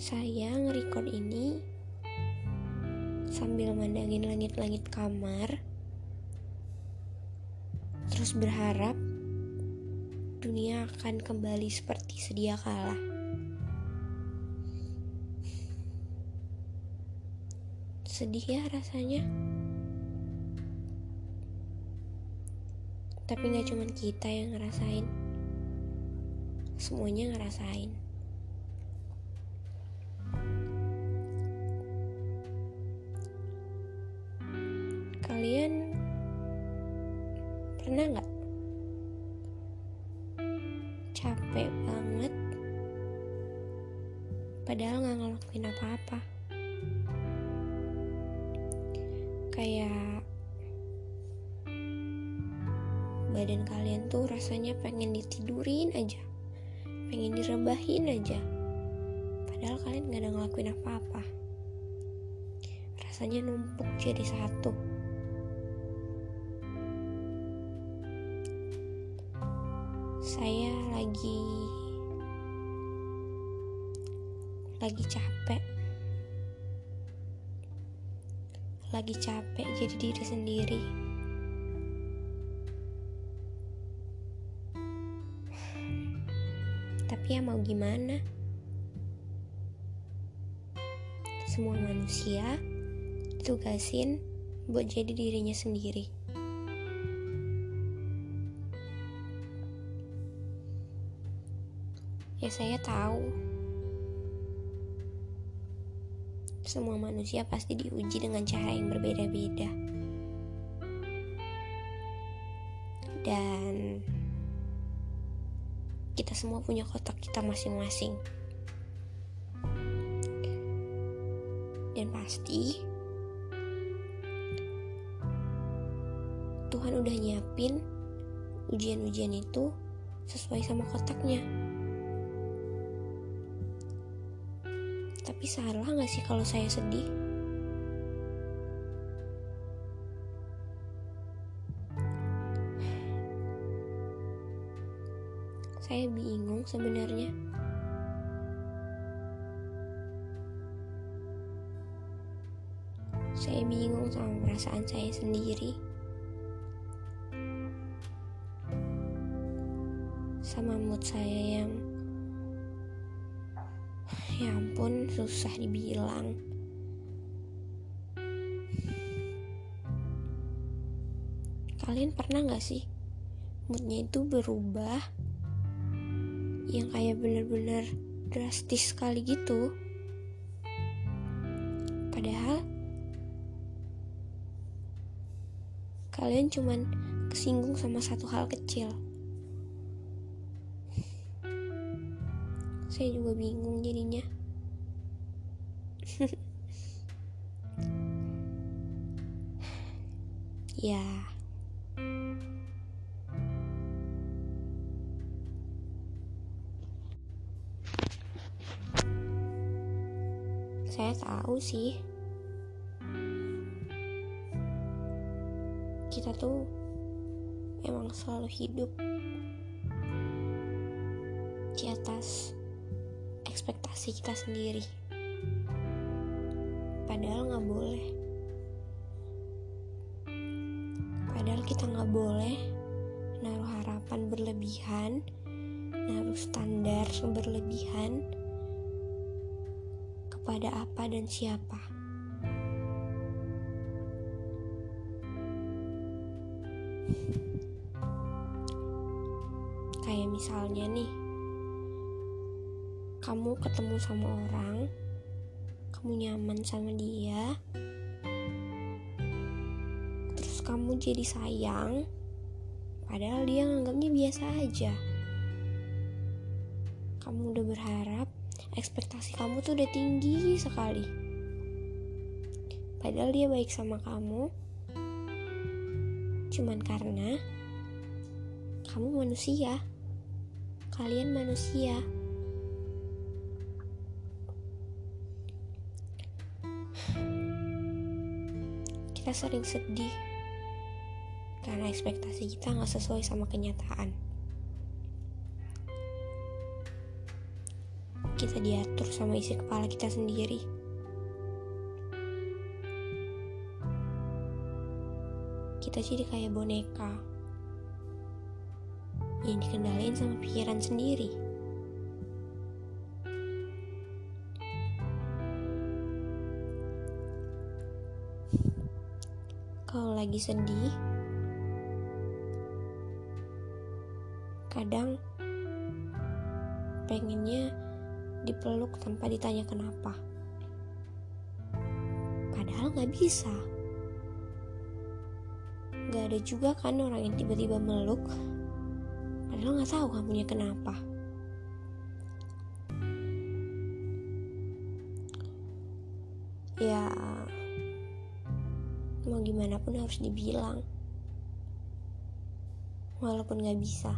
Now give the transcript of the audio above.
nge-record ini sambil mandangin langit-langit kamar terus berharap dunia akan kembali seperti sedia kala. Sedih ya rasanya. Tapi gak cuma kita yang ngerasain. Semuanya ngerasain. Kalian pernah nggak? Capek banget. Padahal nggak ngelakuin apa-apa. Kayak badan kalian tuh rasanya pengen ditidurin aja. Pengen direbahin aja. Padahal kalian nggak ada ngelakuin apa-apa. Rasanya numpuk jadi satu saya lagi lagi capek. Lagi capek jadi diri sendiri. Tapi ya mau gimana? Semua manusia tugasin buat jadi dirinya sendiri Ya saya tahu. Semua manusia pasti diuji dengan cara yang berbeda-beda. Dan Kita semua punya kotak kita masing-masing. Dan pasti Tuhan udah nyiapin ujian-ujian itu sesuai sama kotaknya. Tapi salah gak sih kalau saya sedih? Saya bingung sebenarnya. Saya bingung sama perasaan saya sendiri. Sama mood saya yang ya ampun susah dibilang. Kalian pernah gak sih moodnya itu berubah? Yang kayak bener-bener drastis sekali gitu. Padahal kalian cuman kesinggung sama satu hal kecil. Saya juga bingung jadinya ya saya tahu sih kita tuh emang selalu hidup di atas ekspektasi kita sendiri. Padahal nggak boleh. Kita nggak boleh naruh harapan berlebihan, naruh standar berlebihan kepada apa dan siapa. Kayak misalnya nih, kamu ketemu sama orang, kamu nyaman sama dia, kamu jadi sayang, padahal dia nganggapnya biasa aja. Kamu udah berharap, ekspektasi kamu tuh udah tinggi sekali. Padahal dia baik sama kamu, cuman karena kamu manusia, kalian manusia. kita sering sedih karena ekspektasi kita nggak sesuai sama kenyataan. kita diatur sama isi kepala kita sendiri. Kita jadi kayak boneka yang dikendaliin sama pikiran sendiri. Kalau lagi sedih, kadang pengennya dipeluk tanpa ditanya kenapa. Padahal gak bisa. Gak ada juga kan orang yang tiba-tiba meluk, padahal gak tahu kamunya kenapa. Ya, mau gimana pun harus dibilang. Walaupun gak bisa.